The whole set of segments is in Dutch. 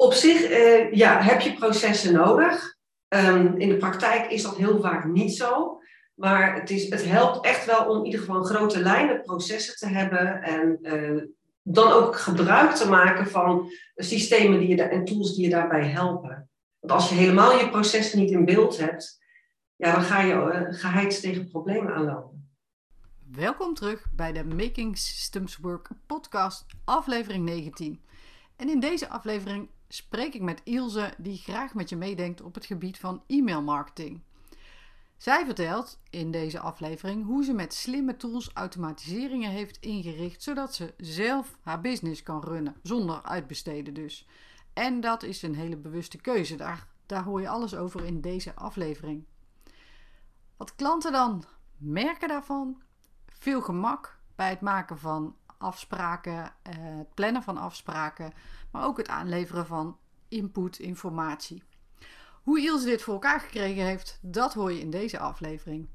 Op zich eh, ja, heb je processen nodig. Ehm, in de praktijk is dat heel vaak niet zo. Maar het, is, het helpt echt wel om in ieder geval grote lijnen processen te hebben. En uh, dan ook gebruik te maken van systemen die je en tools die je daarbij helpen. Want als je helemaal je processen niet in beeld hebt, ja, dan ga je uh, geheid tegen problemen aanlopen. Welkom terug bij de Making Systems Work podcast, aflevering 19. En in deze aflevering spreek ik met Ilse, die graag met je meedenkt op het gebied van e-mailmarketing. Zij vertelt in deze aflevering hoe ze met slimme tools automatiseringen heeft ingericht, zodat ze zelf haar business kan runnen, zonder uitbesteden dus. En dat is een hele bewuste keuze. Daar, daar hoor je alles over in deze aflevering. Wat klanten dan merken daarvan? Veel gemak bij het maken van afspraken, eh, het plannen van afspraken, maar ook het aanleveren van input, informatie. Hoe Ilse dit voor elkaar gekregen heeft, dat hoor je in deze aflevering.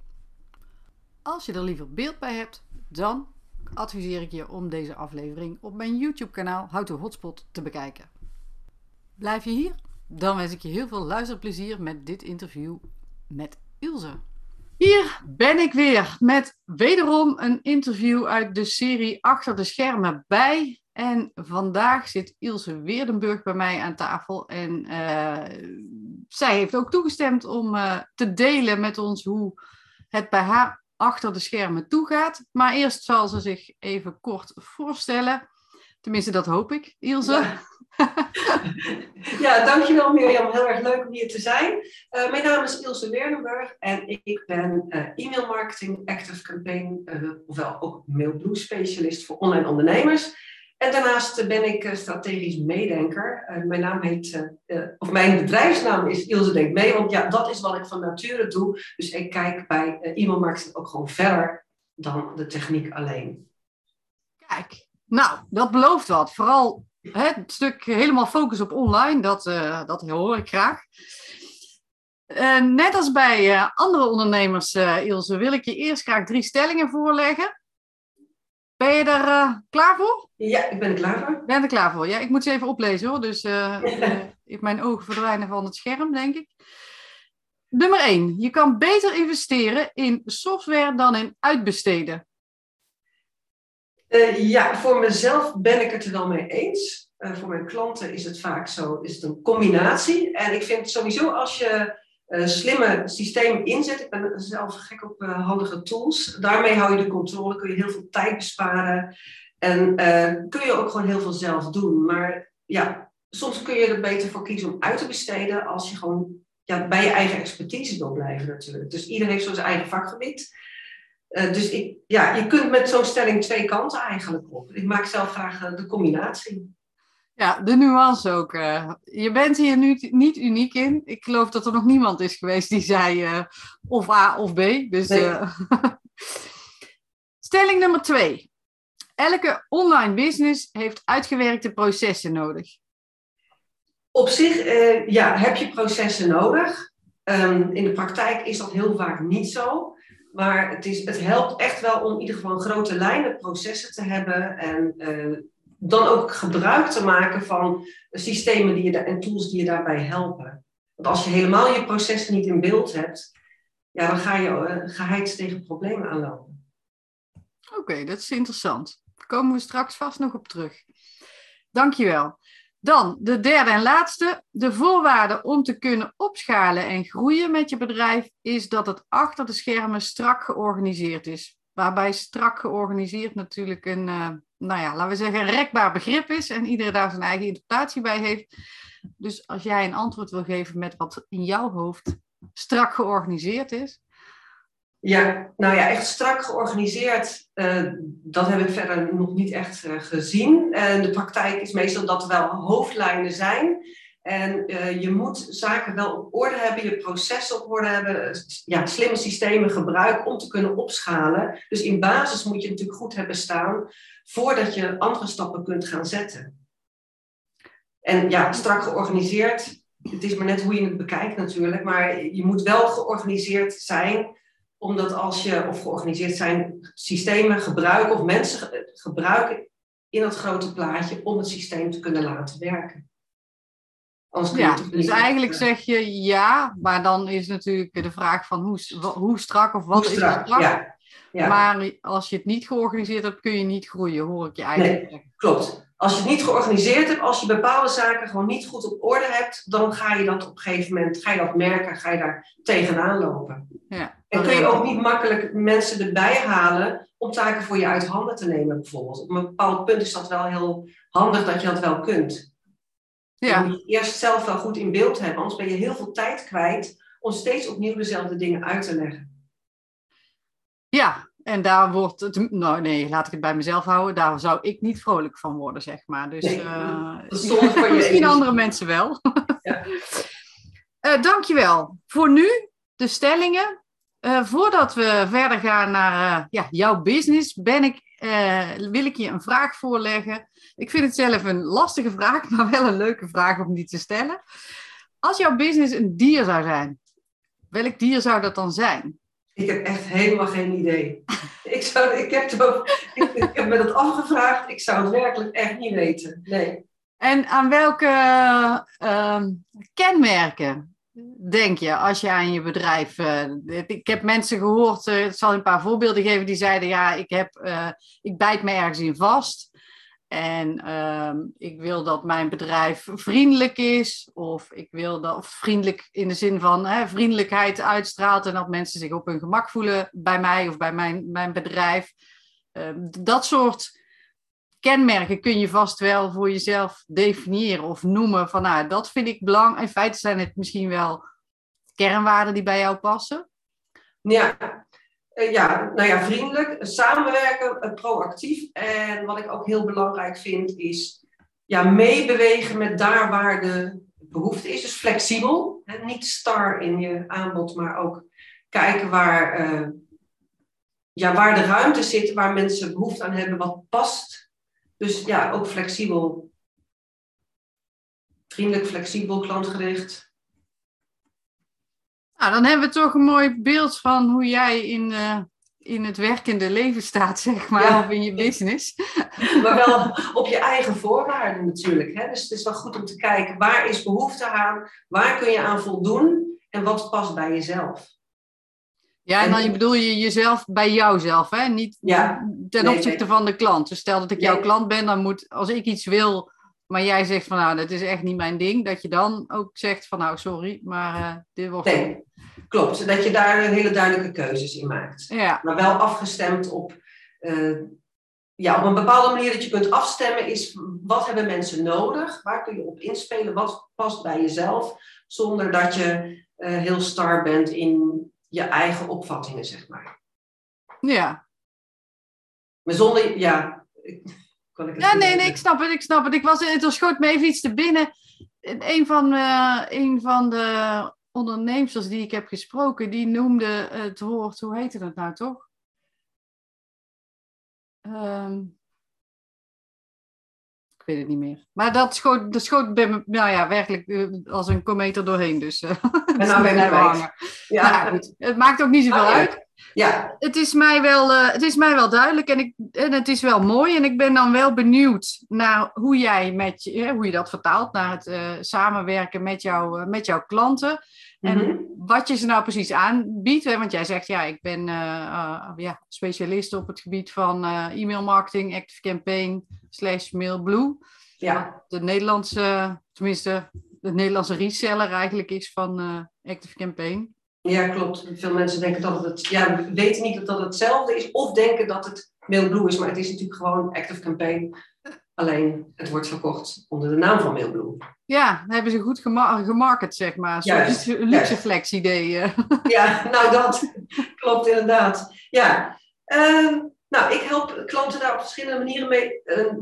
Als je er liever beeld bij hebt, dan adviseer ik je om deze aflevering op mijn YouTube-kanaal How to Hotspot te bekijken. Blijf je hier? Dan wens ik je heel veel luisterplezier met dit interview met Ilse. Hier ben ik weer met wederom een interview uit de serie Achter de Schermen bij. En vandaag zit Ilse Weerdenburg bij mij aan tafel. En uh, zij heeft ook toegestemd om uh, te delen met ons hoe het bij haar achter de schermen toegaat. Maar eerst zal ze zich even kort voorstellen. Tenminste, dat hoop ik, Ilse. Ja, ja dankjewel Mirjam. Heel erg leuk om hier te zijn. Uh, mijn naam is Ilse Weerdenburg en ik ben uh, e-mail marketing active campaign, uh, ofwel ook mailblue specialist voor online ondernemers. En daarnaast ben ik strategisch meedenker. mijn naam heet, of mijn bedrijfsnaam is Ilse Denk Mee, want ja, dat is wat ik van nature doe. Dus ik kijk bij e-mail marketing ook gewoon verder dan de techniek alleen. Kijk, nou, dat belooft wat. Vooral het stuk helemaal focus op online, dat, uh, dat hoor ik graag. Uh, net als bij uh, andere ondernemers, Ilse, wil ik je eerst graag drie stellingen voorleggen. Ben je er klaar voor? Ja, ik ben er klaar voor. Ben er klaar voor? Ja, ik moet ze even oplezen hoor. Dus mijn ogen verdwijnen van het scherm, denk ik. Nummer 1. Je kan beter investeren in software dan in uitbesteden. Uh, ja, voor mezelf ben ik het er wel mee eens. Uh, voor mijn klanten is het vaak zo, is het een combinatie. En ik vind sowieso als je uh, slimme systemen inzet, ik ben zelf gek op handige tools, daarmee hou je de controle, kun je heel veel tijd besparen en kun je ook gewoon heel veel zelf doen. Maar ja, soms kun je er beter voor kiezen om uit te besteden als je gewoon ja, bij je eigen expertise wil blijven natuurlijk. Dus iedereen heeft zo zijn eigen vakgebied. Uh, dus ik, ja, je kunt met zo'n stelling twee kanten eigenlijk op. Ik maak zelf graag uh, de combinatie. Ja, de nuance ook. Uh, je bent hier nu niet uniek in. Ik geloof dat er nog niemand is geweest die zei of A of B. Dus, nee. stelling nummer twee. Elke online business heeft uitgewerkte processen nodig. Op zich ja, heb je processen nodig. Um, in de praktijk is dat heel vaak niet zo. Maar het, is, het helpt echt wel om in ieder geval grote lijnen processen te hebben. En uh, dan ook gebruik te maken van systemen die je en tools die je daarbij helpen. Want als je helemaal je processen niet in beeld hebt, ja, dan ga je uh, tegen problemen aanlopen. Oké, dat is interessant. Daar komen we straks vast nog op terug. Dankjewel. Dan de derde en laatste. De voorwaarde om te kunnen opschalen en groeien met je bedrijf is dat het achter de schermen strak georganiseerd is. Waarbij strak georganiseerd natuurlijk een, uh, nou ja, laten we zeggen, rekbaar begrip is en iedereen daar zijn eigen interpretatie bij heeft. Dus als jij een antwoord wil geven met wat in jouw hoofd strak georganiseerd is, ja, nou ja, echt strak georganiseerd, uh, dat heb ik verder nog niet echt uh, gezien. En de praktijk is meestal dat er wel hoofdlijnen zijn. En je moet zaken wel op orde hebben, je processen op orde hebben, ja, slimme systemen gebruiken om te kunnen opschalen. Dus in basis moet je natuurlijk goed hebben staan voordat je andere stappen kunt gaan zetten. En ja, strak georganiseerd, het is maar net hoe je het bekijkt natuurlijk, maar je moet wel georganiseerd zijn omdat als je, of georganiseerd zijn, systemen gebruiken of mensen gebruiken in dat grote plaatje om het systeem te kunnen laten werken. ja, dus eigenlijk zeg je ja, maar dan is natuurlijk de vraag van hoe, hoe strak of wat is strak, Ja. Ja. Maar als je het niet georganiseerd hebt, kun je niet groeien, hoor ik je eigenlijk nee. Klopt. Als je het niet georganiseerd hebt, als je bepaalde zaken gewoon niet goed op orde hebt, dan ga je dat op een gegeven moment, ga je dat merken, ga je daar tegenaan lopen. Ja. En kun je ook niet makkelijk mensen erbij halen om taken voor je uit handen te nemen, bijvoorbeeld. Op een bepaald punt is dat wel heel handig dat je dat wel kunt. Ja. Je moet eerst zelf wel goed in beeld hebben, anders ben je heel veel tijd kwijt om steeds opnieuw dezelfde dingen uit te leggen. Ja, en daar wordt het, nou nee, laat ik het bij mezelf houden. Daar zou ik niet vrolijk van worden, zeg maar. Dus nee, uh, voor je misschien andere mensen wel. Ja. uh, dankjewel. Voor nu de stellingen. Uh, voordat we verder gaan naar ja, jouw business, ben ik, wil ik je een vraag voorleggen. Ik vind het zelf een lastige vraag, maar wel een leuke vraag om die te stellen. Als jouw business een dier zou zijn, welk dier zou dat dan zijn? Ik heb echt helemaal geen idee. ik, zou, ik, heb het ik, ik, heb me dat afgevraagd. Ik zou het werkelijk echt niet weten. Nee. En aan welke uh, kenmerken denk je als je aan je bedrijf. Uh, ik heb mensen gehoord, uh, ik zal een paar voorbeelden geven, die zeiden: Ja, ik, heb, uh, ik bijt me ergens in vast. En ehm, ik wil dat mijn bedrijf vriendelijk is, of ik wil dat of vriendelijk in de zin van hè, vriendelijkheid uitstraalt en dat mensen zich op hun gemak voelen bij mij of bij mijn, mijn bedrijf. Ehm, dat soort kenmerken kun je vast wel voor jezelf definiëren of noemen van nou, dat vind ik belangrijk. In feite zijn het misschien wel kernwaarden die bij jou passen. Ja, eh, ja, nou ja, vriendelijk, samenwerken, eh, proactief. En wat ik ook heel belangrijk vind is ja, meebewegen met daar waar de behoefte is. Dus flexibel, hè, niet star in je aanbod, maar ook kijken waar, uh, ja, waar de ruimte zit, waar mensen behoefte aan hebben, wat past. Dus ja, ook flexibel. Vriendelijk, flexibel, klantgericht. Nou, dan hebben we toch een mooi beeld van hoe jij in, uh, in het werkende leven staat, zeg maar, of in je business. Maar wel op je eigen voorwaarden natuurlijk. Hè? Dus het is wel goed om te kijken, waar is behoefte aan? Waar kun je aan voldoen? En wat past bij jezelf? Ja, en dan bedoel je jezelf bij jouzelf, hè? Niet ja, ten opzichte van de klant. Dus stel dat ik jouw klant ben, dan moet, als ik iets wil, maar jij zegt van nou, dat is echt niet mijn ding, dat je dan ook zegt van nou, sorry, maar uh, dit wordt... Nee, klopt. Dat je daar hele duidelijke keuzes in maakt. Ja. Maar wel afgestemd op, uh, ja, op een bepaalde manier dat je kunt afstemmen is wat hebben mensen nodig? Waar kun je op inspelen? Wat past bij jezelf? Zonder dat je uh, heel star bent in je eigen opvattingen, zeg maar. Ja. Maar zonder, ja, ja, nee, nee, ik snap het, ik snap het. Ik was, het schoot me even iets te binnen. Een van, uh, een van de ondernemers die ik heb gesproken, die noemde het woord, hoe heette dat nou toch? Um, ik weet het niet meer. Maar dat schoot, dat schoot bij me, nou ja, werkelijk uh, als een kometer doorheen. Dus, uh, en nou ben ik hangen. Ja. Nou, goed. Het maakt ook niet zoveel oh, uit. Ja. Het, is mij wel, uh, het is mij wel duidelijk en, ik, en het is wel mooi. En ik ben dan wel benieuwd naar hoe jij met je, hoe je dat vertaalt naar het uh, samenwerken met, jou, uh, met jouw klanten. En mm -hmm. wat je ze nou precies aanbiedt. Hè? Want jij zegt, ja, ik ben ja, specialist op het gebied van e-mail marketing, Active Campaign, slash MailBlue. Ja. De Nederlandse, tenminste, de Nederlandse reseller eigenlijk is van Active Campaign. Ja, klopt. Veel mensen denken dat het, ja, weten niet dat dat hetzelfde is, of denken dat het Mailblue is, maar het is natuurlijk gewoon Active Campaign. Alleen het wordt verkocht onder de naam van Mailblue. Ja, dan hebben ze goed gemarket, zeg maar. Een luxe flex idee. Eh. Ja, nou dat klopt inderdaad. Ja, uh, nou ik help klanten daar op verschillende manieren mee. Uh,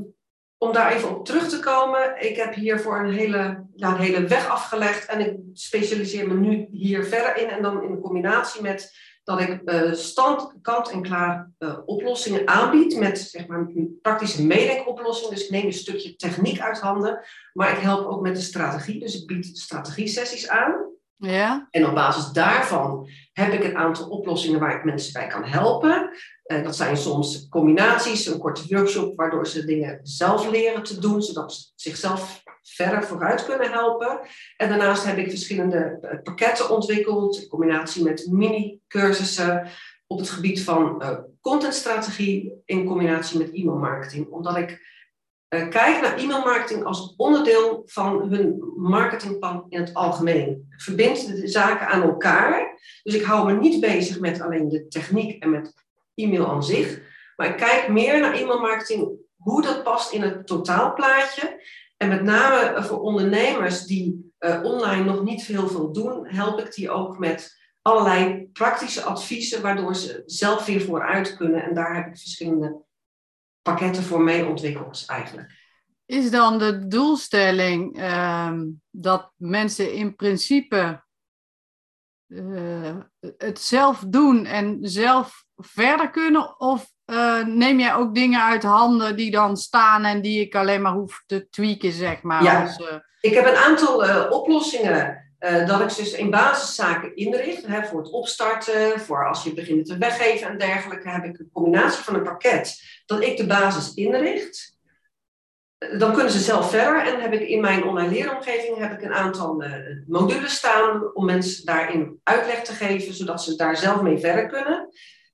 om daar even op terug te komen, ik heb hiervoor een hele, een hele weg afgelegd en ik specialiseer me nu hier verder in. En dan in combinatie met dat ik uh, stand, kant-en-klaar uh, oplossingen aanbied met zeg maar, een praktische meedenkoplossing. Dus ik neem een stukje techniek uit handen, maar ik help ook met de strategie. Dus ik bied strategie-sessies aan. Ja. En op basis daarvan heb ik een aantal oplossingen waar ik mensen bij kan helpen. Uh, dat zijn soms combinaties, een korte workshop, waardoor ze dingen zelf leren te doen, zodat ze zichzelf verder vooruit kunnen helpen. En daarnaast heb ik verschillende eh, pakketten ontwikkeld in combinatie met mini-cursussen op het gebied van uh, contentstrategie in combinatie met e-mailmarketing. Omdat ik uh, kijk naar e-mailmarketing als onderdeel van hun marketingplan in het algemeen. Verbind de zaken aan elkaar. Dus ik hou me niet bezig met alleen de techniek en met e-mail aan zich. Maar ik kijk meer naar e-mailmarketing, hoe dat past in het totaalplaatje. En met name voor ondernemers die uh, online nog niet heel veel doen, help ik die ook met allerlei praktische adviezen, waardoor ze zelf weer vooruit kunnen. En daar heb ik verschillende pakketten voor mee ontwikkeld eigenlijk. Is dan de doelstelling uh, dat mensen in principe uh, het zelf doen en zelf verder kunnen? Of uh, neem jij ook dingen uit handen die dan staan en die ik alleen maar hoef te tweaken, zeg maar? Ja, als, uh... ik heb een aantal oplossingen dat ik ze dus in basiszaken inricht. Hè, voor het opstarten, voor als je begint te weggeven en dergelijke, heb ik een combinatie van een pakket dat ik de basis inricht dan kunnen ze zelf verder. En heb ik in mijn online leeromgeving heb ik een aantal modules staan om mensen daarin uitleg te geven, zodat ze daar zelf mee verder kunnen.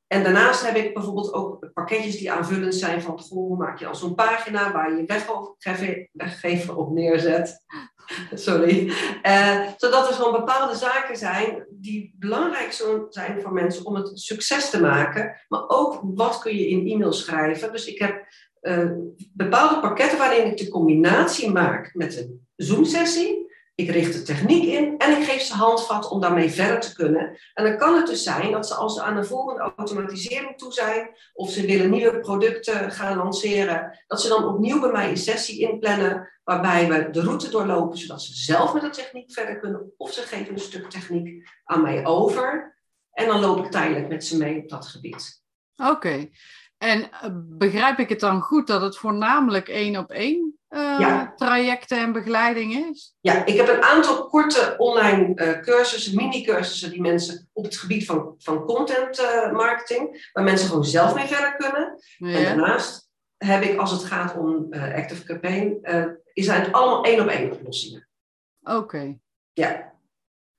En daarnaast heb ik bijvoorbeeld ook pakketjes die aanvullend zijn van, goh, maak je al zo'n pagina waar je weggever op neerzet. Sorry. Uh, zodat er gewoon bepaalde zaken zijn die belangrijk zijn voor mensen om het succes te maken. Maar ook wat kun je in e-mail schrijven. Dus ik heb uh, bepaalde pakketten waarin ik de combinatie maak met een Zoom-sessie. Ik richt de techniek in en ik geef ze handvat om daarmee verder te kunnen. En dan kan het dus zijn dat ze als ze aan een volgende automatisering toe zijn, of ze willen nieuwe producten gaan lanceren, dat ze dan opnieuw bij mij een sessie inplannen, waarbij we de route doorlopen, zodat ze zelf met de techniek verder kunnen, of ze geven een stuk techniek aan mij over. En dan loop ik tijdelijk met ze mee op dat gebied. Oké. En eh, begrijp ik het dan goed dat het voornamelijk één op één uh, trajecten en begeleiding is? Ja, ik heb een aantal korte online uh, cursussen, mini-cursussen die mensen op het gebied van, van content marketing, waar mensen gewoon zelf mee verder kunnen. En daarnaast heb ik, als het gaat om Active Campaign, is het allemaal één op één oplossingen. Oké. Ja.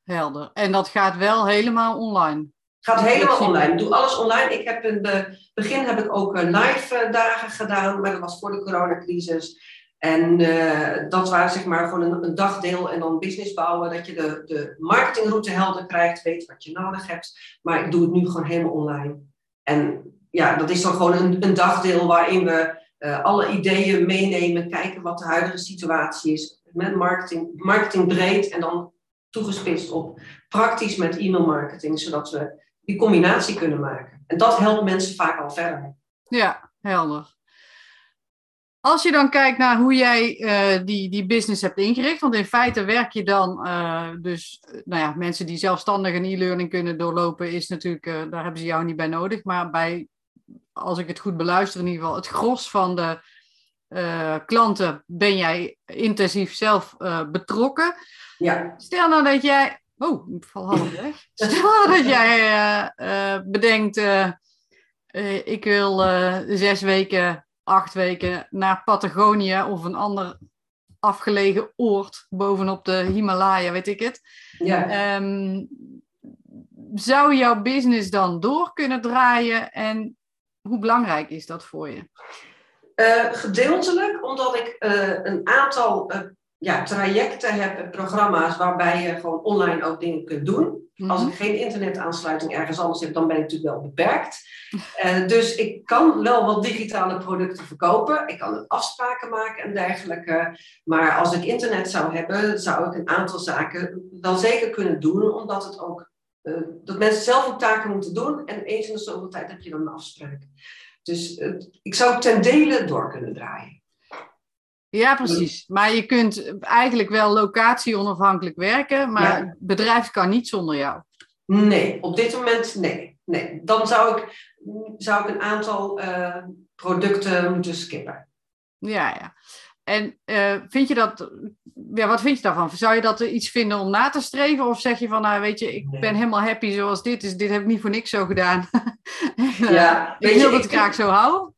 Helder. En dat gaat wel helemaal online? Gaat helemaal online. Ik doe alles online. Ik heb in het begin heb ik ook eh, live eh, dagen gedaan, maar dat was voor de coronacrisis. En uh, dat waren zeg maar gewoon een, een, dagdeel en dan business bouwen, dat je de, de marketingroute helder krijgt, weet wat je nodig hebt. Maar ik doe het nu gewoon helemaal online. En ja, dat is dan gewoon een, een dagdeel waarin we uh, alle ideeën meenemen, kijken wat de huidige situatie is. Met marketing, marketing breed en dan toegespitst op praktisch met e-mail marketing, zodat we die combinatie kunnen maken. En dat helpt mensen vaak al verder. Ja, helder. Als je dan kijkt naar hoe jij uh, die, die business hebt ingericht, want in feite werk je dan uh, dus, nou ja, mensen die zelfstandig een e-learning kunnen doorlopen, is natuurlijk, uh, daar hebben ze jou niet bij nodig. Maar bij, als ik het goed beluister, in ieder geval, het gros van de klanten ben jij intensief zelf betrokken. Ja. Stel nou dat jij Oh, ik val half weg. Stel dat jij bedenkt, ik wil zes weken, acht weken naar Patagonië of een ander afgelegen oord bovenop de Himalaya, weet ik het. Ja. Um, zou jouw business dan door kunnen draaien en hoe belangrijk is dat voor je? gedeeltelijk, omdat ik een aantal ja, trajecten heb, programma's waarbij je gewoon online ook dingen kunt doen. Als ik mhm. geen internetaansluiting ergens anders heb, dan ben ik natuurlijk wel beperkt. Uh, dus ik kan wel wat digitale producten verkopen. Ik kan afspraken maken en dergelijke. Maar als ik internet zou hebben, zou ik een aantal zaken wel zeker kunnen doen. Omdat het ook, uh, dat mensen zelf ook taken moeten doen. En eens in de zoveel tijd heb je dan een afspraak. Dus uh, ik zou ten dele door kunnen draaien. Ja, precies. Maar je kunt eigenlijk wel locatie onafhankelijk werken, maar het bedrijf kan niet zonder jou. Nee, op dit moment nee. nee. Dan zou ik, zou ik een aantal uh, producten moeten skippen. Ja, ja. En uh, vind je dat, ja, wat vind je daarvan? Zou je dat iets vinden om na te streven? Of zeg je van, nou weet je, ik ben helemaal happy zoals dit is. Dit heb ik niet voor niks zo gedaan. ja, ik wil dat ik graag zo hou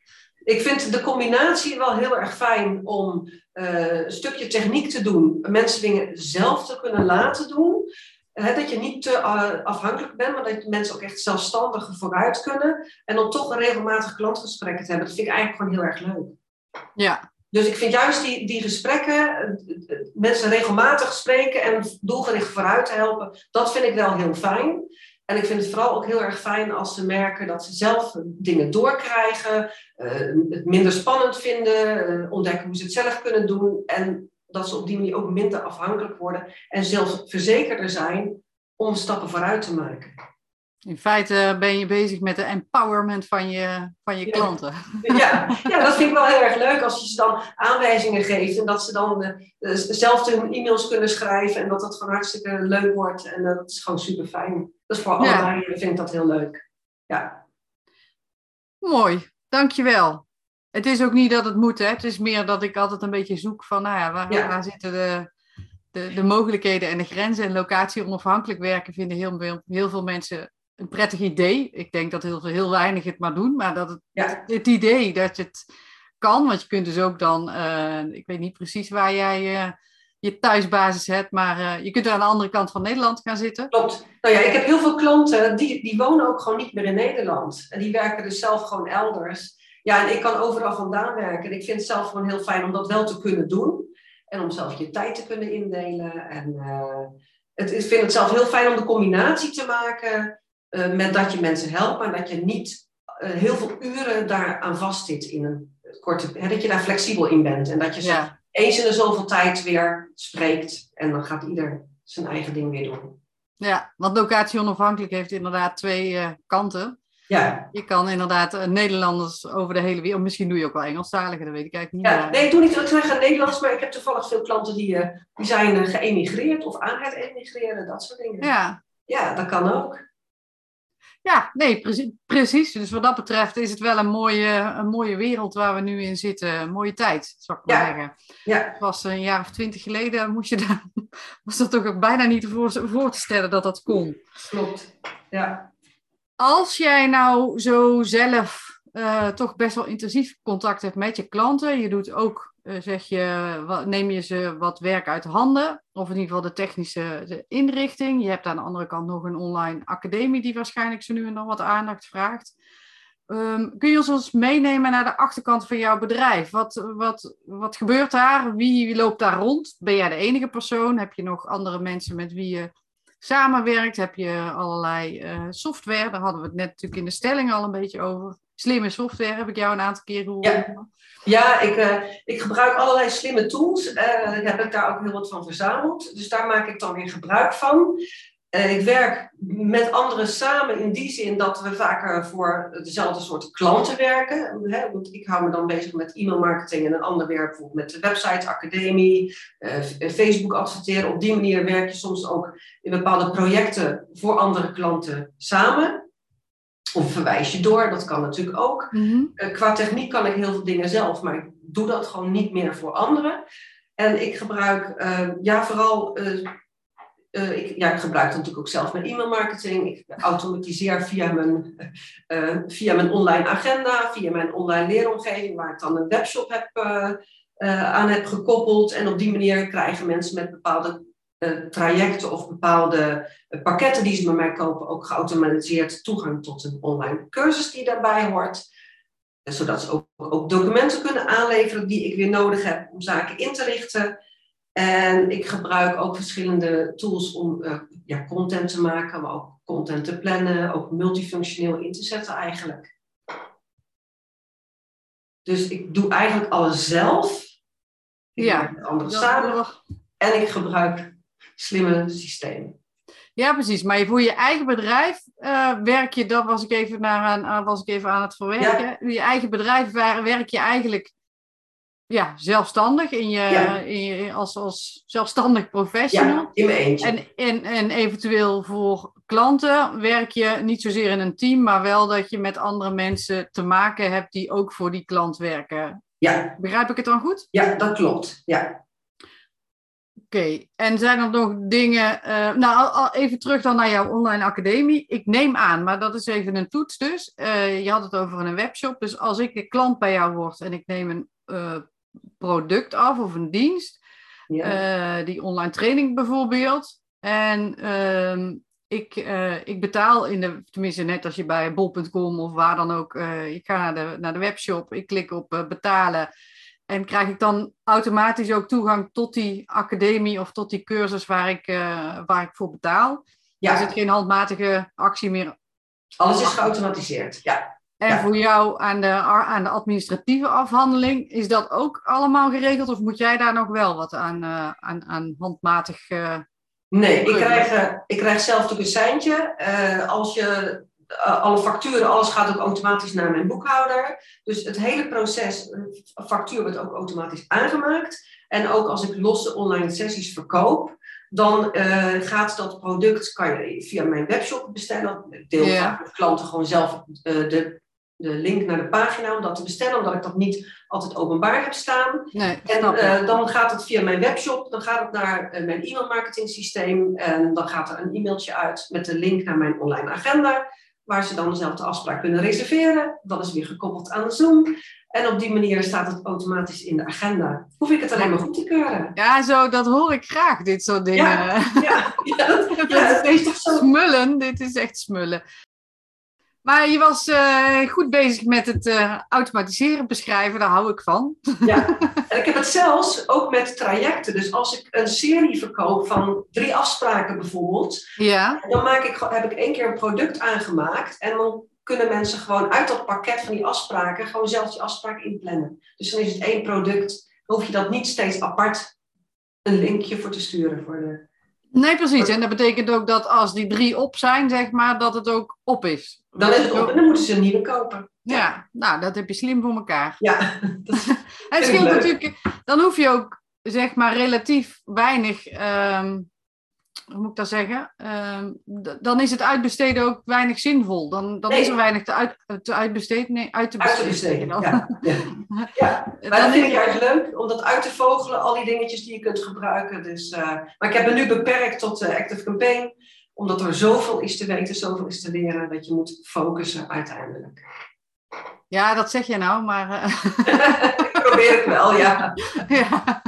ik vind de combinatie wel heel erg fijn om een stukje techniek te doen, mensen dingen zelf te kunnen laten doen. dat je niet te afhankelijk bent, maar dat mensen ook echt zelfstandig vooruit kunnen. En dan toch een regelmatig klantgesprekken te hebben. Dat vind ik eigenlijk gewoon heel erg leuk. Ja, dus ik vind juist die, die gesprekken, mensen regelmatig spreken en doelgericht vooruit te helpen, dat vind ik wel heel fijn. En ik vind het vooral ook heel erg fijn als ze merken dat ze zelf dingen doorkrijgen, uh, het minder spannend vinden, uh, ontdekken hoe ze het zelf kunnen doen en dat ze op die manier ook minder afhankelijk worden en zelfverzekerder zijn om stappen vooruit te maken. In feite ben je bezig met de empowerment van je, van je klanten. Ja, ja, dat vind ik wel heel erg leuk als je ze dan aanwijzingen geeft en dat ze dan uh, zelf hun e-mails kunnen schrijven en dat dat gewoon hartstikke leuk wordt. En uh, dat is gewoon super fijn. Dus voor ja. allebei vind ik dat heel leuk. Ja. Mooi, dankjewel. Het is ook niet dat het moet, hè. het is meer dat ik altijd een beetje zoek van, nou ja, waar, waar zitten de, de, de mogelijkheden en de grenzen en locatie onafhankelijk werken vinden heel veel, heel veel mensen een prettig idee. Ik denk dat heel, heel weinig het maar doen, maar dat het, ja. het idee dat je het kan, want je kunt dus ook dan, uh, ik weet niet precies waar jij uh, je thuisbasis hebt, maar uh, je kunt er aan de andere kant van Nederland gaan zitten. Klopt. Nou ja, ik heb heel veel klanten die, die wonen ook gewoon niet meer in Nederland. En die werken dus zelf gewoon elders. Ja, en ik kan overal vandaan werken. En ik vind het zelf gewoon heel fijn om dat wel te kunnen doen. En om zelf je tijd te kunnen indelen. En het, ik vind het zelf heel fijn om de combinatie te maken uh, met dat je mensen helpt, maar dat je niet uh, heel veel uren daaraan vastzit in een korte, hè, dat je daar flexibel in bent en dat je ja. eens in de zoveel tijd weer spreekt en dan gaat ieder zijn eigen ding weer doen. Ja, want locatie onafhankelijk heeft inderdaad twee uh, kanten. Ja. Je kan inderdaad Nederlanders over de hele wereld, misschien doe je ook wel Engelstaligen, dat weet ik eigenlijk niet. Ja, nee, ik doe niet, ik zeg Nederlands, maar ik heb toevallig veel klanten die, die zijn geëmigreerd of aan het emigreren, dat soort dingen. Ja. Ja, dat kan ook. Ja, nee, precies, precies. Dus wat dat betreft is het wel een mooie, een mooie wereld waar we nu in zitten. Een mooie tijd, zou ik maar zeggen. Ja. Het was een jaar of twintig geleden, moest je daar, was dat toch ook bijna niet voor, voor te stellen dat dat kon. Klopt, ja. Als jij nou zo zelf uh, toch best wel intensief contact hebt met je klanten, je doet ook zeg je, neem je ze wat werk uit handen, of in ieder geval de technische inrichting. Je hebt aan de andere kant nog een online academie die waarschijnlijk zo nu en dan wat aandacht vraagt. Um, kun je ons eens meenemen naar de achterkant van jouw bedrijf? Wat, wat, wat gebeurt daar? Wie loopt daar rond? Ben jij de enige persoon? Heb je nog andere mensen met wie je samenwerkt? Heb je allerlei uh, software? Daar hadden we het net natuurlijk in de stelling al een beetje over. Slimme software heb ik jou een aantal keer gehoord. Ja. Ja, ik, uh, ik gebruik allerlei slimme tools. Uh, heb ik daar ook heel wat van verzameld. Dus daar maak ik dan weer gebruik van. Uh, ik werk met anderen samen in die zin dat we vaker voor dezelfde soort klanten werken. Hè? Want ik hou me dan bezig met e-mailmarketing en een ander werk bijvoorbeeld met de website, academie, Facebook adverteren. Op die manier werk je soms ook in bepaalde projecten voor andere klanten samen. Of verwijs je door, dat kan natuurlijk ook. Mm qua techniek kan ik heel veel dingen zelf, maar ik doe dat gewoon niet meer voor anderen. En ik gebruik, uh, ja, vooral, uh, ik, ja, ik gebruik natuurlijk ook zelf mijn e-mailmarketing. Ik automatiseer via mijn, via mijn online agenda, via mijn online leeromgeving, waar ik dan een webshop heb, aan heb gekoppeld. En op die manier krijgen mensen met bepaalde trajecten of bepaalde uh, pakketten die ze bij mij kopen ook geautomatiseerd toegang tot een online cursus die daarbij hoort. Uh, zodat ze ook, ook, documenten kunnen aanleveren die ik weer nodig heb om zaken in te richten. En ik gebruik ook verschillende tools om ja, content te maken, maar ook content te plannen, ook multifunctioneel in te zetten eigenlijk. Dus ik doe eigenlijk alles zelf. Ik ja, met anderen samen. En ik gebruik slimme systeem. Ja, precies. Maar voor je eigen bedrijf uh, werk je, dat was ik even, naar aan, was ik even aan het verwerken. Ja. Je eigen bedrijf werk je eigenlijk ja, zelfstandig in je, ja. in je, als, als zelfstandig professional. Ja, in mijn eentje. En, en, en eventueel voor klanten werk je niet zozeer in een team, maar wel dat je met andere mensen te maken hebt die ook voor die klant werken. Ja. Begrijp ik het dan goed? Ja, dat klopt. Ja. Oké, en zijn er nog dingen. Uh, nou, al, even terug dan naar jouw online academie. Ik neem aan, maar dat is even een toets dus. Uh, je had het over een webshop. Dus als ik een klant bij jou word en ik neem een uh, product af of een dienst. Ja. Eh, die online training bijvoorbeeld. En ehm, ik, eh, ik betaal in de, tenminste net als je bij bol.com of waar dan ook, ik ga naar de, naar de webshop, ik klik op betalen. En krijg ik dan automatisch ook toegang tot die academie of tot die cursus waar ik, waar ik voor betaal? Ja. Er zit geen handmatige actie meer. Alles is geautomatiseerd, ja. En voor jou aan de, aan de administratieve afhandeling, is dat ook allemaal geregeld? Of moet jij daar nog wel wat aan, uh, aan, aan handmatig... Uh, nee, ik krijg, ik krijg zelf natuurlijk een seintje. als je alle facturen, alles gaat ook automatisch naar mijn boekhouder. Dus het hele proces, factuur wordt ook automatisch aangemaakt. En ook als ik losse online sessies verkoop, dan uh, gaat dat product, kan je via mijn webshop bestellen. Ik deel yeah. vaak met klanten gewoon zelf de de link naar de pagina om dat te bestellen, omdat ik dat niet altijd openbaar heb staan. Nee, en uh, dan gaat het via mijn webshop, dan gaat het naar uh, mijn e-mailmarketing systeem en dan gaat er een e-mailtje uit met de link naar mijn online agenda, waar ze dan dezelfde afspraak kunnen reserveren. Dat is weer gekoppeld aan de Zoom. En op die manier staat het automatisch in de agenda. Hoef ik het alleen maar goed te keuren. Ja, zo, dat hoor ik graag, dit soort dingen. Ja, ja, ja dat, dat is echt smullen. Dit is echt smullen. Maar je was uh, goed bezig met het uh, automatiseren, beschrijven, daar hou ik van. Ja, en ik heb het zelfs ook met trajecten. Dus als ik een serie verkoop van drie afspraken bijvoorbeeld, ja. dan maak ik, heb ik één keer een product aangemaakt en dan kunnen mensen gewoon uit dat pakket van die afspraken gewoon zelf die afspraak inplannen. Dus dan is het één product, dan hoef je dat niet steeds apart een linkje voor te sturen voor de Nee, precies. En dat betekent ook dat als die drie op zijn, zeg maar, dat het ook op is. Dan is het op en dan moeten ze een nieuwe kopen. Ja, nou, dat heb je slim voor elkaar. Ja, het scheelt natuurlijk, dan hoef je ook, zeg maar, relatief weinig um, hoe moet ik dat zeggen? Uh, dan is het uitbesteden ook weinig zinvol. Dan, dan nee. is er weinig te, uit, te uitbesteden. Nee, uit te besteden. Uit te besteden, ja. ja. ja. Maar dat vind ik juist leuk, om dat uit te vogelen, al die dingetjes die je kunt gebruiken. Dus, uh, maar ik heb me nu beperkt tot uh, Active Campaign, omdat er zoveel is te weten, zoveel is te leren, dat je moet focussen uiteindelijk. Ja, dat zeg je nou, maar... Uh... probeer ik wel, ja. ja.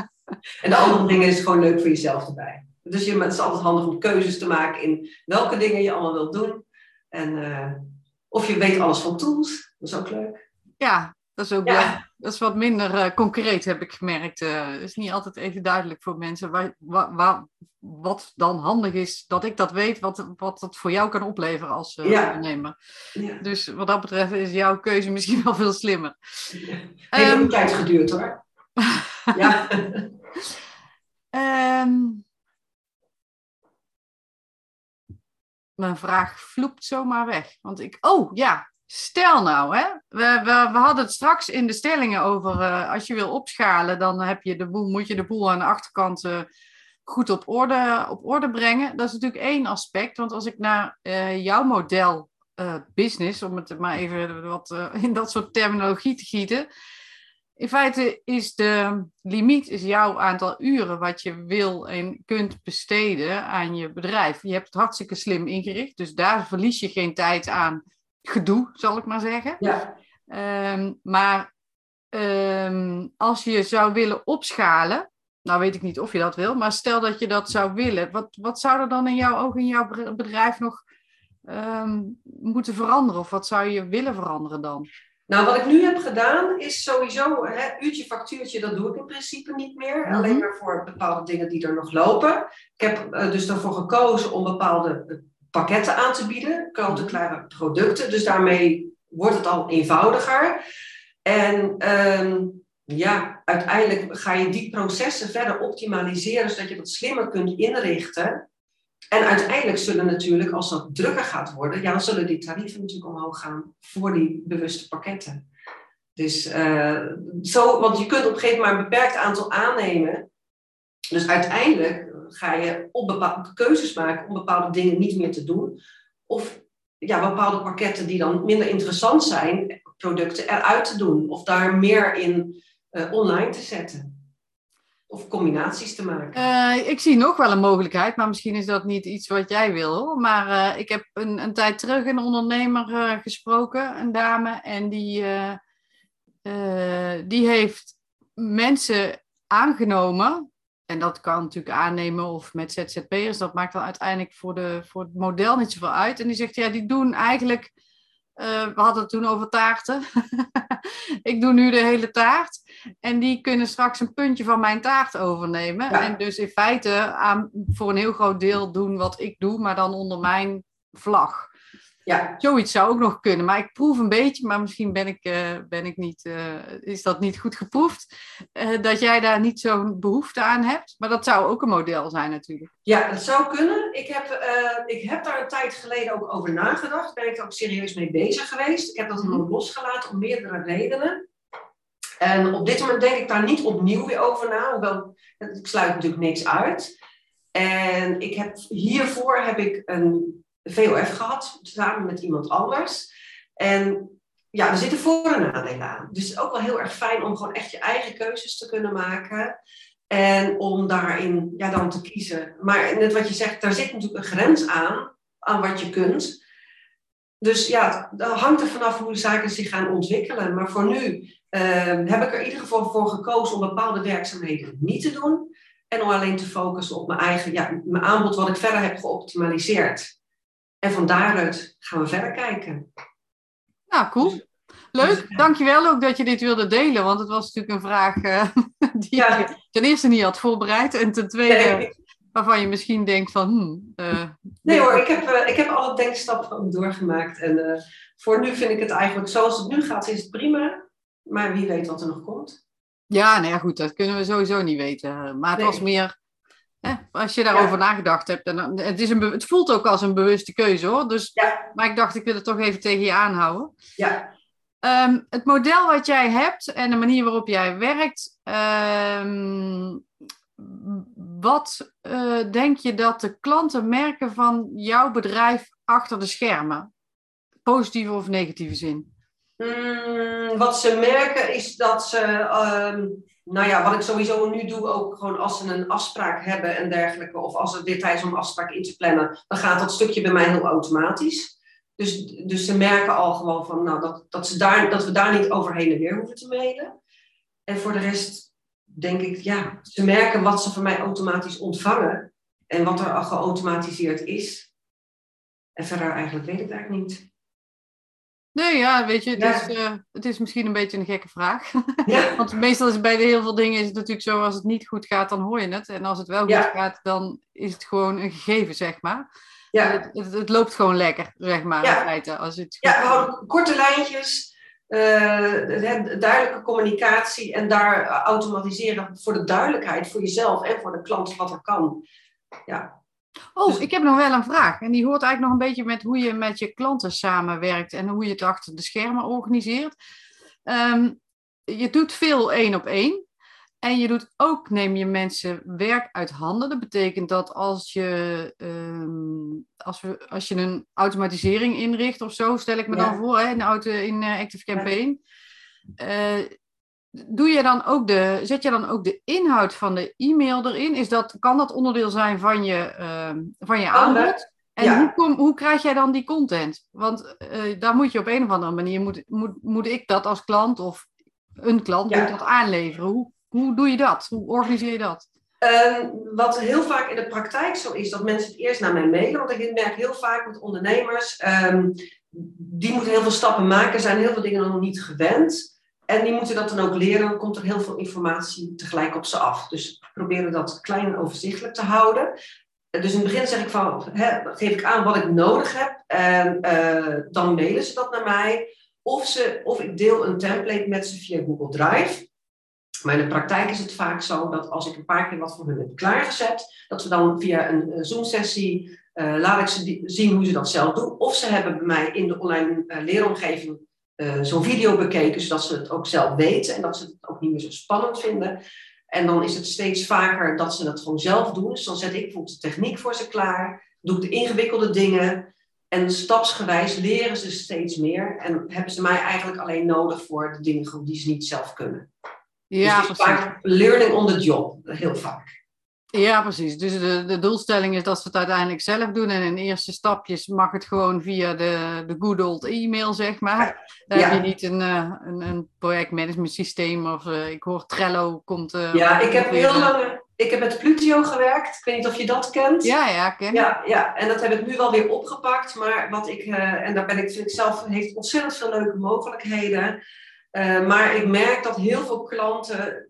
En de andere dingen is gewoon leuk voor jezelf erbij. Dus je, het is altijd handig om keuzes te maken in welke dingen je allemaal wilt doen. En uh, of je weet alles van tools, dat is ook leuk. Ja, dat is ook ja. dat is wat minder uh, concreet, heb ik gemerkt. Uh, het is niet altijd even duidelijk voor mensen waar, waar, waar, wat dan handig is dat ik dat weet, wat, wat het voor jou kan opleveren als uh, ja. ondernemer. Ja. Dus wat dat betreft is jouw keuze misschien wel veel slimmer. Ja. Heeft um, tijd geduurd hoor. ja. mijn vraag vloept zomaar weg. Want ik, oh ja, stel nou, hè. We, we, we hadden het straks in de stellingen over, uh, als je wil opschalen, dan heb je de boel, moet je de boel aan de achterkant uh, goed op orde, op orde brengen. Dat is natuurlijk één aspect, want als ik naar uh, jouw model business, om het maar even wat in dat soort terminologie te gieten, in feite is de limiet is jouw aantal uren wat je wil en kunt besteden aan je bedrijf. Je hebt het hartstikke slim ingericht, dus daar verlies je geen tijd aan gedoe, zal ik maar zeggen. Ja. Um, maar um, als je zou willen opschalen, nou weet ik niet of je dat wil, maar stel dat je dat zou willen, wat, wat zou er dan in jouw ogen in jouw bedrijf nog um, moeten veranderen? Of wat zou je willen veranderen dan? Nou, wat ik nu heb gedaan is sowieso, hè, uurtje factuurtje, dat doe ik in principe niet meer. Mm -hmm. Alleen maar voor bepaalde dingen die er nog lopen. Ik heb uh, dus ervoor gekozen om bepaalde pakketten aan te bieden, kant-en-klare producten. Dus daarmee wordt het al eenvoudiger. En um, ja, uiteindelijk ga je die processen verder optimaliseren, zodat je dat slimmer kunt inrichten. En uiteindelijk zullen natuurlijk, als dat drukker gaat worden, ja, zullen die tarieven natuurlijk omhoog gaan voor die bewuste pakketten. Dus uh, zo, want je kunt op een gegeven moment maar een beperkt aantal aannemen. Dus uiteindelijk ga je op bepaalde keuzes maken om bepaalde dingen niet meer te doen. Of ja, bepaalde pakketten die dan minder interessant zijn, producten eruit te doen. Of daar meer in uh, online te zetten. Of combinaties te maken? Uh, ik zie nog wel een mogelijkheid, maar misschien is dat niet iets wat jij wil. Maar uh, ik heb een, een, tijd terug een ondernemer uh, gesproken, een dame, en die, die heeft mensen aangenomen. En dat kan natuurlijk aannemen of met ZZP'ers. Dat maakt dan uiteindelijk voor, de, voor het model niet zoveel uit. En die zegt, ja, die doen eigenlijk... We hadden het toen over taarten. ik doe nu de hele taart. En die kunnen straks een puntje van mijn taart overnemen. En dus in feite aan, voor een heel groot deel doen wat ik doe, maar dan onder mijn vlag. Ja. Zoiets zou ook nog kunnen. Maar ik proef een beetje, maar misschien ben ik, uh, ben ik niet, uh, is dat niet goed geproefd. Uh, dat jij daar niet zo'n behoefte aan hebt. Maar dat zou ook een model zijn natuurlijk. Ja, dat zou kunnen. Ik heb, ik heb daar een tijd geleden ook over nagedacht. Ben ik er ook serieus mee bezig geweest. Ik heb dat mhm. losgelaten om meerdere redenen. En op dit moment denk ik daar niet opnieuw weer over na. Hoewel, ik sluit natuurlijk niks uit. En ik heb, hiervoor heb ik een VOF gehad, samen met iemand anders. En ja, er zitten voor- en nadelen aan. Dus het is ook wel heel erg fijn om gewoon echt je eigen keuzes te kunnen maken. En om daarin ja, dan te kiezen. Maar net wat je zegt, daar zit natuurlijk een grens aan, aan wat je kunt. Dus ja, dat hangt er vanaf hoe de zaken zich gaan ontwikkelen. Maar voor nu uh, heb ik er in ieder geval voor gekozen om bepaalde werkzaamheden niet te doen. En om alleen te focussen op mijn eigen ja, mijn aanbod wat ik verder heb geoptimaliseerd. En van daaruit gaan we verder kijken. Nou, cool. Dus- Leuk, dus, dankjewel ook dat je dit wilde delen, want het was natuurlijk een vraag uh, die ja. je ten eerste niet had voorbereid en ten tweede waarvan je misschien denkt van... Hmm, uh, nee hoor, ik heb, uh, ik heb alle denkstappen doorgemaakt en voor nu vind ik het eigenlijk zoals het nu gaat, is het prima, maar wie weet wat er nog komt. Ja, nou ja, goed, dat kunnen we sowieso niet weten. Maar het was meer als je daarover nagedacht hebt. En, het, is een, het voelt ook als een bewuste keuze hoor. Dus, ja. Maar ik dacht, ik wil het toch even tegen je aanhouden. Ja. Ehm, het model wat jij hebt en de manier waarop jij werkt. Um, wat uh, denk je dat de klanten merken van jouw bedrijf achter de schermen? Positieve of negatieve zin? Mm, wat ze merken is dat ze. Um, nou ja, wat ik sowieso nu doe, ook gewoon als ze een afspraak hebben en dergelijke, of als er dit tijd is om afspraak in te plannen, dan gaat dat stukje bij mij heel automatisch. Dus, dus ze merken al gewoon van, nou, dat, dat, ze daar, dat we daar niet overheen en weer hoeven te mailen. En voor de rest denk ik, ja, ze merken wat ze van mij automatisch ontvangen en wat er al geautomatiseerd is. En verder eigenlijk weet ik het eigenlijk niet. Nee, ja, weet je, het, Is, uh, het is misschien een beetje een gekke vraag. Ja. Want meestal is bij heel veel dingen is het natuurlijk zo, als het niet goed gaat, dan hoor je het. En als het wel goed gaat, dan is het gewoon een gegeven, zeg maar. Ja. Het, het, loopt gewoon lekker, zeg maar, ja. in feite. Als het ja, we houden korte lijntjes, uh, duidelijke communicatie en daar automatiseren voor de duidelijkheid, voor jezelf en voor de klant wat er kan. Ja, Oh, dus- ik heb nog wel een vraag. En die hoort eigenlijk nog een beetje met hoe je met je klanten samenwerkt en hoe je het achter de schermen organiseert. Um, je doet veel één op één. En je doet ook, neem je mensen werk uit handen. Dat betekent dat als je, um, als we, als je een automatisering inricht of zo, stel ik me dan voor, hè, in, auto, in uh, Active Campaign. Ja. Uh, doe je dan ook de, zet je dan ook de inhoud van de e-mail erin? Is dat, kan dat onderdeel zijn van je, uh, van je aanbod? En hoe, kom, hoe krijg jij dan die content? Want uh, daar moet je op een of andere manier, moet, moet, moet ik dat als klant of een klant ja. moet dat aanleveren? Hoe, hoe doe je dat? Hoe organiseer je dat? Um, wat heel vaak in de praktijk zo is, dat mensen het eerst naar mij mailen. Want ik merk heel vaak met ondernemers, um, die moeten heel veel stappen maken, zijn heel veel dingen nog niet gewend. En die moeten dat dan ook leren, dan komt er heel veel informatie tegelijk op ze af. Dus we proberen dat klein en overzichtelijk te houden. Dus in het begin zeg ik van, geef ik aan wat ik nodig heb en uh, dan mailen ze dat naar mij. Of, ze, of ik deel een template met ze via Google Drive. Maar in de praktijk is het vaak zo dat als ik een paar keer wat voor hun heb klaargezet, dat we dan via een Zoom-sessie uh, laat ik ze zien hoe ze dat zelf doen. Of ze hebben bij mij in de online leeromgeving uh, zo'n video bekeken, zodat ze het ook zelf weten en dat ze het ook niet meer zo spannend vinden. En dan is het steeds vaker dat ze dat gewoon zelf doen. Dus dan zet ik bijvoorbeeld de techniek voor ze klaar, doe ik de ingewikkelde dingen. En stapsgewijs leren ze steeds meer. En hebben ze mij eigenlijk alleen nodig voor de dingen die ze niet zelf kunnen. Ja, dus vaak learning on the job, heel vaak. Ja, precies. Dus de, de doelstelling is dat ze het uiteindelijk zelf doen. En in eerste stapjes mag het gewoon via de, de good old e-mail, zeg maar. Daar Ja. heb je niet een, eh, een, een projectmanagement systeem of eh, ik hoor Trello komt. eh, Ja, ik heb heel lang ik heb met Plutio gewerkt. Ik weet niet of je dat kent. Ja, ja, ken. Ja, ja, en dat heb ik nu wel weer opgepakt. Maar wat ik, en daar ben ik, vind ik zelf, heeft ontzettend veel leuke mogelijkheden. Maar ik merk dat heel veel klanten,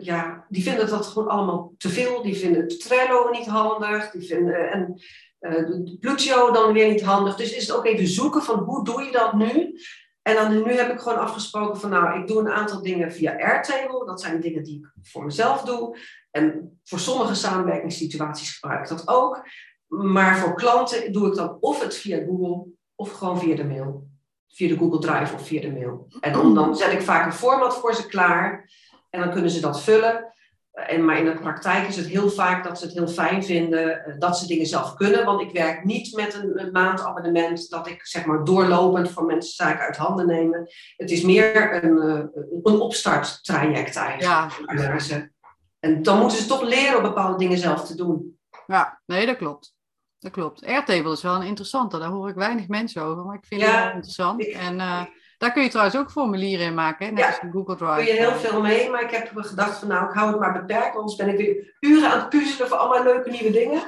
ja, die vinden dat gewoon allemaal te veel. Die vinden Trello niet handig. Die vinden, en eh, de Plutio dan weer niet handig. Dus is het ook even zoeken van hoe doe je dat nu? En dan nu heb ik gewoon afgesproken van nou, ik doe een aantal dingen via Airtable. Dat zijn dingen die ik voor mezelf doe. En voor sommige samenwerkingssituaties gebruik ik dat ook. Maar voor klanten doe ik dan of het via Google of gewoon via de mail. Via de Google Drive of via de mail. En dan zet ik vaak een format voor ze klaar. En dan kunnen ze dat vullen. En, maar in de praktijk is het heel vaak dat ze het heel fijn vinden eh, dat ze dingen zelf kunnen. Want ik werk niet met een, een maandabonnement dat ik zeg maar doorlopend voor mensen zaken uit handen nemen. Het is meer een, eh, een opstarttraject eigenlijk. Ja. Ze. En dan moeten ze toch leren om bepaalde dingen zelf te doen. Ja, nee, dat klopt. Dat klopt. Airtable is wel een interessante. Daar hoor ik weinig mensen over, maar ik vind Ja, het wel interessant. ik- en eh, daar kun je trouwens ook formulieren in maken, hè? net Ja, als in Google Drive. Daar kun je heel veel mee, maar ik heb gedacht van nou, ik hou het maar beperkt, anders ben ik weer uren aan het puzzelen voor allemaal leuke nieuwe dingen.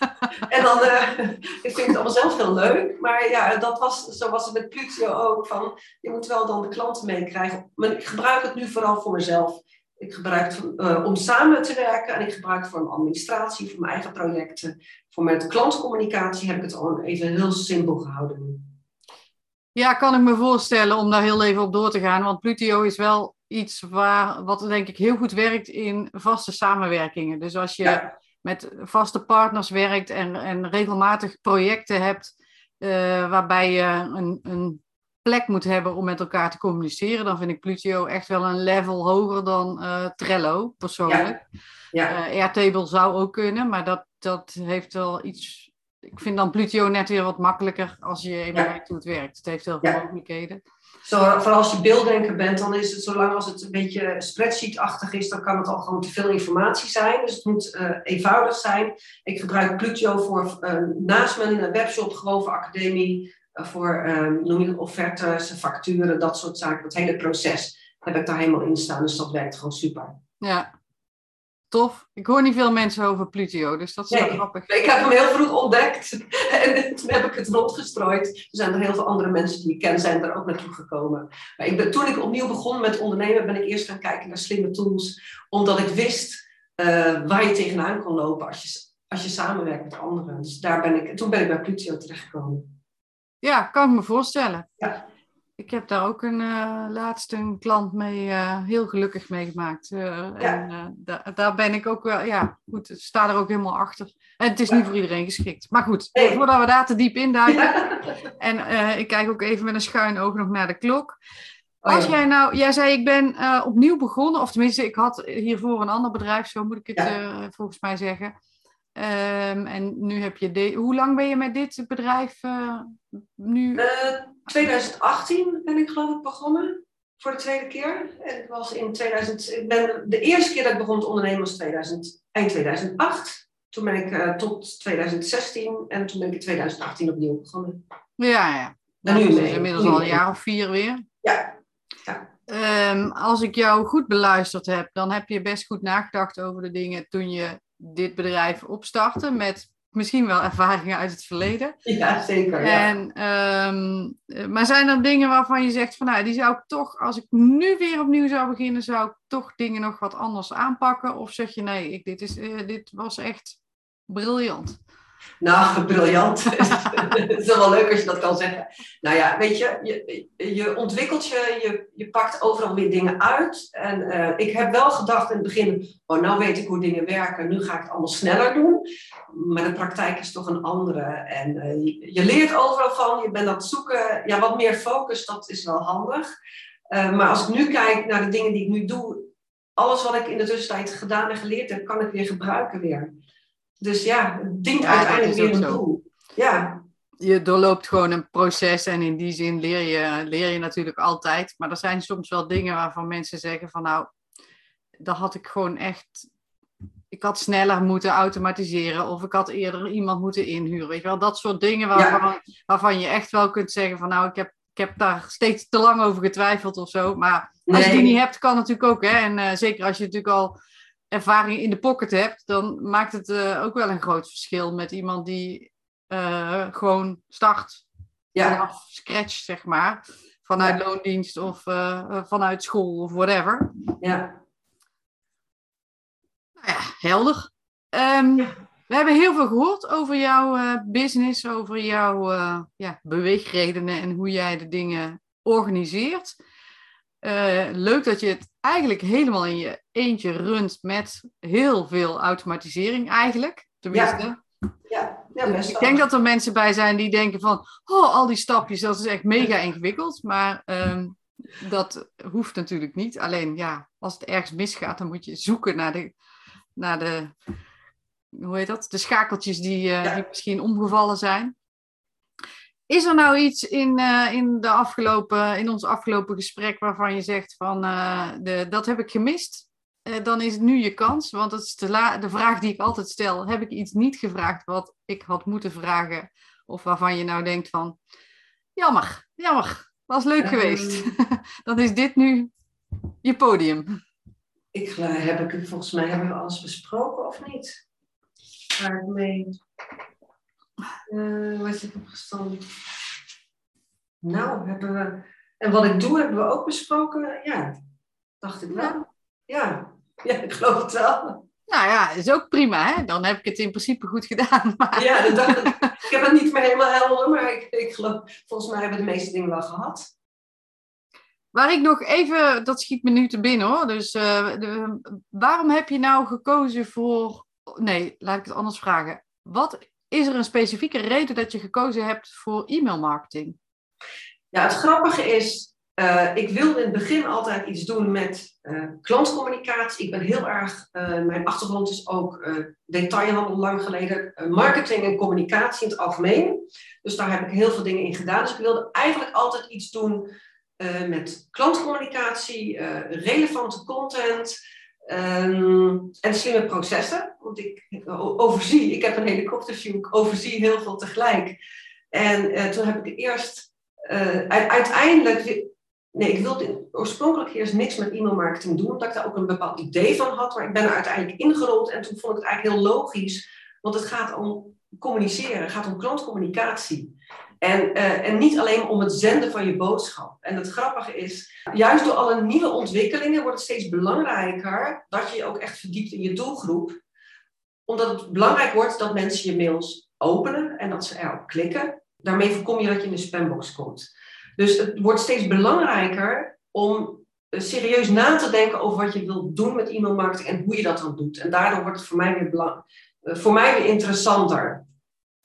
en dan, eh, ik vind het allemaal zelf heel leuk, maar ja, dat was, zo was het met Plutio ook, van je moet wel dan de klanten meekrijgen. Maar ik gebruik het nu vooral voor mezelf. Ik gebruik het eh, om samen te werken en ik gebruik het voor mijn administratie, voor mijn eigen projecten. Voor mijn klantcommunicatie heb ik het gewoon even heel simpel gehouden nu. Ja, kan ik me voorstellen om daar heel even op door te gaan. Want Plutio is wel iets waar, wat denk ik heel goed werkt in vaste samenwerkingen. Dus als je Ja. met vaste partners werkt en, en regelmatig projecten hebt eh, waarbij je een, een plek moet hebben om met elkaar te communiceren, dan vind ik Plutio echt wel een level hoger dan eh, Trello, persoonlijk. Ja. Eh, Airtable zou ook kunnen, maar dat, dat heeft wel iets. Ik vind dan Plutio net weer wat makkelijker als je Ja. weet hoe het werkt. Het heeft heel veel Ja. mogelijkheden. Zo, vooral als je beelddenker bent, dan is het zolang als het een beetje spreadsheet-achtig is, dan kan het al gewoon te veel informatie zijn. Dus het moet eh, eenvoudig zijn. Ik gebruik Plutio voor, eh, naast mijn webshop gewoon voor academie, eh, voor eh, noem je offertes, facturen, dat soort zaken. Dat hele proces heb ik daar helemaal in staan, dus dat werkt gewoon super. Ja, tof. Ik hoor niet veel mensen over Plutio, dus dat is wel grappig. Ik heb hem heel vroeg ontdekt en toen heb ik het rondgestrooid. Er zijn er heel veel andere mensen die ik ken, zijn er ook naartoe gekomen. Maar ik ben, toen ik opnieuw begon met ondernemen, ben ik eerst gaan kijken naar slimme tools. Omdat ik wist eh, waar je tegenaan kon lopen als je, als je samenwerkt met anderen. Dus daar ben ik, toen ben ik bij Plutio terechtgekomen. Ja, kan ik me voorstellen. Ja. Ik heb daar ook een eh, laatst een klant mee eh, heel gelukkig mee gemaakt. Eh, En da- daar ben ik ook wel, ja, goed, ik sta er ook helemaal achter. En het is niet voor iedereen geschikt. Maar goed, voordat we daar te diep induiken. Ja. En ik kijk ook even met een schuin oog nog naar de klok. Oh Als jij nou, jij zei ik ben opnieuw begonnen, of tenminste, ik had hiervoor een ander bedrijf, zo moet ik het volgens mij zeggen. Ehm, en nu heb je, de, hoe lang ben je met dit bedrijf eh, nu? Eh, 2018 ben ik geloof ik begonnen. Voor de tweede keer. En ik was in 2000. Ik ben, de eerste keer dat ik begon te ondernemen was 2000, eind 2008. Toen ben ik eh, tot 2016 en toen ben ik in 2018 opnieuw begonnen. Ja, ja. En nu is inmiddels al een jaar of vier weer. Ja, Ehm, als ik jou goed beluisterd heb, dan heb je best goed nagedacht over de dingen toen je dit bedrijf opstartte. Met misschien wel ervaringen uit het verleden. ja zeker. Ja. En, ehm, eh, maar zijn er dingen waarvan je zegt van nou, die zou ik toch, als ik nu weer opnieuw zou beginnen, zou ik toch dingen nog wat anders aanpakken? Of zeg je nee, ik, dit, is, eh, dit was echt briljant. Nou, briljant. Het is wel leuk als je dat kan zeggen. Nou ja, weet je, je, je ontwikkelt je, je, pakt overal weer dingen uit. En eh, ik heb wel gedacht in het begin, oh, nou weet ik hoe dingen werken, nu ga ik het allemaal sneller doen. Maar de praktijk is toch een andere. En eh, je, je leert overal van, je bent aan het zoeken. Ja, wat meer focus, dat is wel handig. Eh, maar als ik nu kijk naar de dingen die ik nu doe, alles wat ik in de tussentijd gedaan en geleerd heb, kan ik weer gebruiken weer. Dus ja, het dient Ja, dat uiteindelijk weer een doel. Ja, Je doorloopt gewoon een proces en in die zin leer je, leer je natuurlijk altijd. Maar er zijn soms wel dingen waarvan mensen zeggen van nou, daar had ik gewoon echt ik had sneller moeten automatiseren of ik had eerder iemand moeten inhuren. Weet je wel, dat soort dingen waarvan, waarvan je echt wel kunt zeggen van nou, ik heb, ik heb daar steeds te lang over getwijfeld of zo. Maar als je die niet hebt, kan natuurlijk ook. Hè? En uh, zeker als je natuurlijk al ervaring in de pocket hebt, dan maakt het uh, ook wel een groot verschil met iemand die uh, gewoon start ja. vanaf scratch, zeg maar. Vanuit ja. loondienst of vanuit school of whatever. Ja. Nou ja, helder. Um, we hebben heel veel gehoord over jouw business, over jouw ja, beweegredenen en hoe jij de dingen organiseert. Uh, leuk dat je het eigenlijk helemaal in je eentje runt met heel veel automatisering eigenlijk. Tenminste. Ja, ja, best Ik denk dat er mensen bij zijn die denken van, oh, al die stapjes, dat is echt mega ingewikkeld. Maar um, dat hoeft natuurlijk niet. Alleen ja, als het ergens misgaat, dan moet je zoeken naar de, naar de hoe heet dat? De schakeltjes die, uh, ja. die misschien omgevallen zijn. Is er nou iets in, uh, in, de afgelopen, in ons afgelopen gesprek waarvan je zegt van uh, de, dat heb ik gemist? dan is het nu je kans, want dat is de, de vraag die ik altijd stel. Heb ik iets niet gevraagd wat ik had moeten vragen? Of waarvan je nou denkt van, jammer, jammer, was leuk geweest. dan is dit nu je podium. Ik heb ik volgens mij hebben we alles besproken of niet? Waar ik mee. Uh, waar is het opgestaan? Nou, hebben we. En wat ik doe, hebben we ook besproken. Ja, dacht ik wel. Ja, ja ik geloof het wel. Nou ja, is ook prima, hè? Dan heb ik het in principe goed gedaan. Maar... Ja, dat dacht ik. ik heb het niet meer helemaal helder, maar ik, ik geloof, volgens mij hebben we de meeste dingen wel gehad. Waar ik nog even, dat schiet me nu te binnen hoor. Dus uh, de, waarom heb je nou gekozen voor nee, laat ik het anders vragen. Wat is er een specifieke reden dat je gekozen hebt voor e-mailmarketing? Ja, het grappige is, uh, ik wilde in het begin altijd iets doen met uh, klantcommunicatie. Ik ben heel erg, uh, mijn achtergrond is ook detailhandel lang geleden, marketing en communicatie in het algemeen. Dus daar heb ik heel veel dingen in gedaan. Dus ik wilde eigenlijk altijd iets doen met klantcommunicatie, relevante content. Um, en slimme processen, want ik overzie, ik heb een helikopterview, ik overzie heel veel tegelijk. En uh, toen heb ik eerst, uh, uiteindelijk, nee, ik wilde oorspronkelijk eerst niks met e-mailmarketing doen, omdat ik daar ook een bepaald idee van had, maar ik ben er uiteindelijk ingerold en toen vond ik het eigenlijk heel logisch, want het gaat om communiceren, het gaat om klantcommunicatie. En, uh, en niet alleen om het zenden van je boodschap. En het grappige is, juist door alle nieuwe ontwikkelingen wordt het steeds belangrijker dat je je ook echt verdiept in je doelgroep. Omdat het belangrijk wordt dat mensen je mails openen en dat ze erop klikken. Daarmee voorkom je dat je in de spambox komt. Dus het wordt steeds belangrijker om eh, serieus na te denken over wat je wilt doen met e-mailmarketing en hoe je dat dan doet. En daardoor wordt het voor mij weer, belang, uh, voor mij weer interessanter.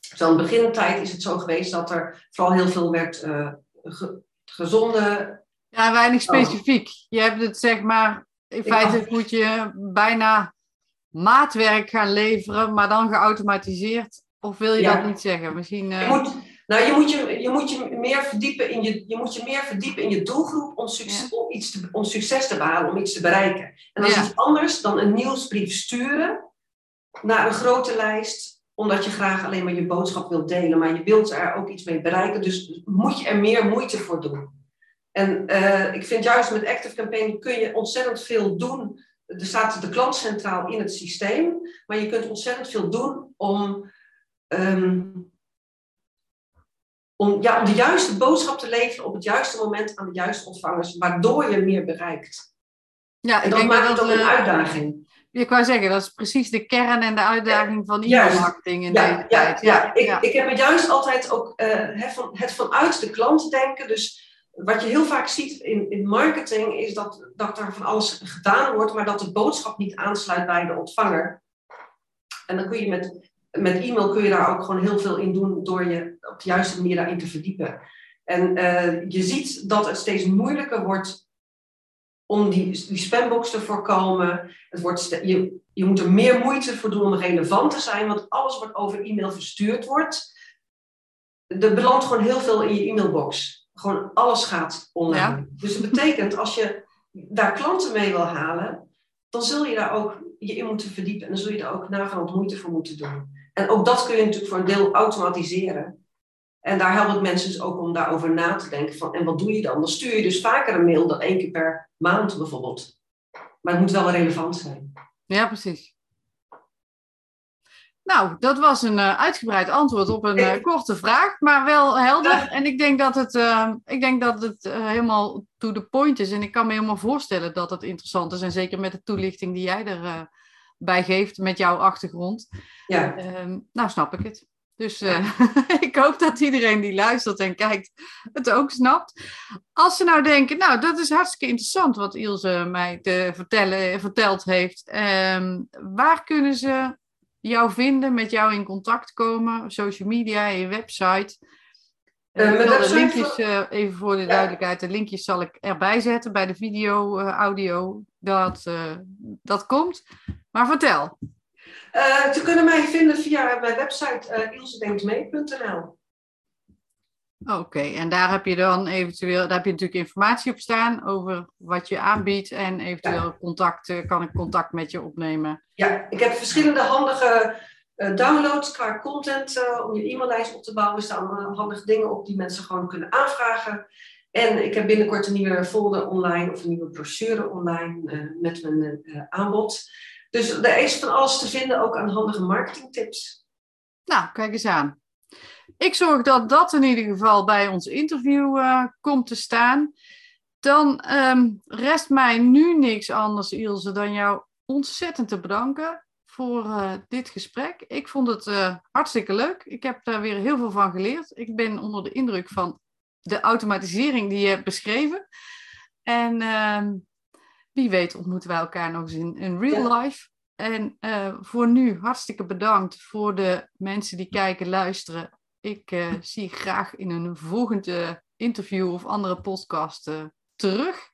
Dus aan de begintijd is het zo geweest dat er vooral heel veel werd uh, ge gezonde. Ja, weinig specifiek. Je hebt het zeg maar, in feite moet je bijna maatwerk gaan leveren, maar dan geautomatiseerd. Of wil je ja. dat niet zeggen? Misschien. Uh... Je moet, nou, je moet je, je moet je meer verdiepen in je, je moet je meer verdiepen in je doelgroep om, succes, ja. om, iets te, om succes te behalen, om iets te bereiken. En dat is iets anders dan een nieuwsbrief sturen naar een grote lijst omdat je graag alleen maar je boodschap wilt delen, maar je wilt er ook iets mee bereiken. Dus moet je er meer moeite voor doen. En uh, ik vind juist met Active Campaign kun je ontzettend veel doen. Er staat de klant centraal in het systeem, maar je kunt ontzettend veel doen om, um, om, ja, om de juiste boodschap te leveren op het juiste moment aan de juiste ontvangers, waardoor je meer bereikt. Ja, en dat maakt het ook een eh, uitdaging. Ik wou zeggen, dat is precies de kern en de uitdaging van e-mailmarketing in ja, deze ja, tijd. Ja, ik, ik heb het juist altijd ook uh, het, van, het vanuit de klant denken. Dus wat je heel vaak ziet in, in marketing is dat, dat er van alles gedaan wordt, maar dat de boodschap niet aansluit bij de ontvanger. En dan kun je met, met e-mail kun je daar ook gewoon heel veel in doen door je op de juiste manier daarin te verdiepen. En uh, je ziet dat het steeds moeilijker wordt om die, die spambox te voorkomen. Het wordt je, je moet er meer moeite voor doen om relevant te zijn, want alles wat over e-mail verstuurd wordt, er belandt gewoon heel veel in je e-mailbox. Gewoon alles gaat online. Dus dat betekent, als je daar klanten mee wil halen, dan zul je daar ook je in moeten verdiepen. En dan zul je er ook nagenoeg moeite voor moeten doen. En ook dat kun je natuurlijk voor een deel automatiseren. En daar helpt het mensen dus ook om daarover na te denken. Van, en wat doe je dan? Dan stuur je dus vaker een mail dan één keer per maand bijvoorbeeld. Maar het moet wel relevant zijn. Ja, precies. Nou, dat was een uh, uitgebreid antwoord op een uh, korte vraag, maar wel helder. En ik denk dat het, uh, ik denk dat het helemaal to the point is. En ik kan me helemaal voorstellen dat het interessant is. En zeker met de toelichting die jij erbij geeft met jouw achtergrond. Ja. Ehm, nou, snap ik het. Dus ik hoop dat iedereen die luistert en kijkt het ook snapt. Als ze nou denken, nou, dat is hartstikke interessant wat Ilse mij te vertellen, verteld heeft. Um, waar kunnen ze jou vinden, met jou in contact komen, social media, je website. Uh, de linkjes, uh, even voor de duidelijkheid, de linkjes zal ik erbij zetten bij de video, audio, dat, dat komt. Maar vertel. Ze kunnen mij vinden via mijn website uh. Oké, en daar heb je dan eventueel, daar heb je natuurlijk informatie op staan over wat je aanbiedt en eventueel contact, kan ik contact met je opnemen. Ja, ik heb verschillende handige uh, downloads qua content uh, om je e-maillijst op te bouwen. Er staan uh, handige dingen op die mensen gewoon kunnen aanvragen. En ik heb binnenkort een nieuwe folder online of een nieuwe brochure online met mijn aanbod. Dus er is van alles te vinden, ook aan handige marketingtips. Nou, kijk eens aan. Ik zorg dat dat in ieder geval bij ons interview uh, komt te staan. Dan um, rest mij nu niks anders, Ilse, dan jou ontzettend te bedanken voor uh, dit gesprek. Ik vond het uh, hartstikke leuk. Ik heb daar weer heel veel van geleerd. Ik ben onder de indruk van de automatisering die je hebt beschreven. En ehm, wie weet ontmoeten wij elkaar nog eens in, in real life. En voor nu hartstikke bedankt voor de mensen die kijken, luisteren ik uh, zie graag in een volgende interview of andere podcast uh, terug.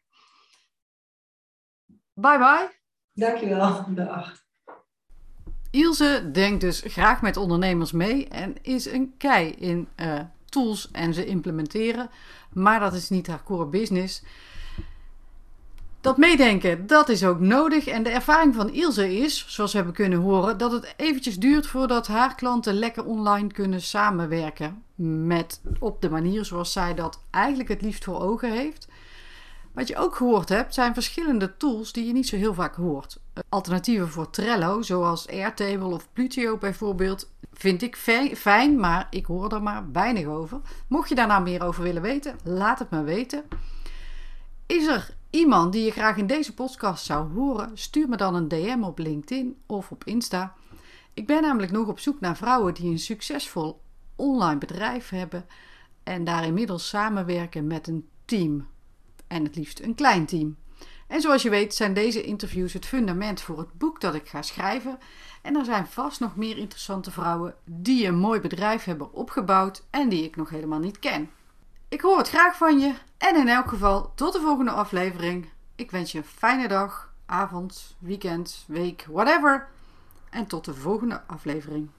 Bye bye. Dankjewel. Dag. Ilse denkt dus graag met ondernemers mee en is een kei in tools en ze implementeren. Maar dat is niet haar core business. Dat meedenken, dat is ook nodig. En de ervaring van Ilse is, zoals we hebben kunnen horen, dat het eventjes duurt voordat haar klanten lekker online kunnen samenwerken. Met op de manier zoals zij dat eigenlijk het liefst voor ogen heeft. Wat je ook gehoord hebt, zijn verschillende tools die je niet zo heel vaak hoort. Alternatieven voor Trello, zoals Airtable of Plutio bijvoorbeeld, vind ik fijn, maar ik hoor er maar weinig over. Mocht je daar nou meer over willen weten, laat het me weten. Is er iemand die je graag in deze podcast zou horen, stuur me dan een DM op LinkedIn of op Insta. Ik ben namelijk nog op zoek naar vrouwen die een succesvol online bedrijf hebben en daar inmiddels samenwerken met een team. En het liefst een klein team. En zoals je weet zijn deze interviews het fundament voor het boek dat ik ga schrijven. En er zijn vast nog meer interessante vrouwen die een mooi bedrijf hebben opgebouwd en die ik nog helemaal niet ken. Ik hoor het graag van je en in elk geval tot de volgende aflevering. Ik wens je een fijne dag, avond, weekend, week, whatever. En tot de volgende aflevering.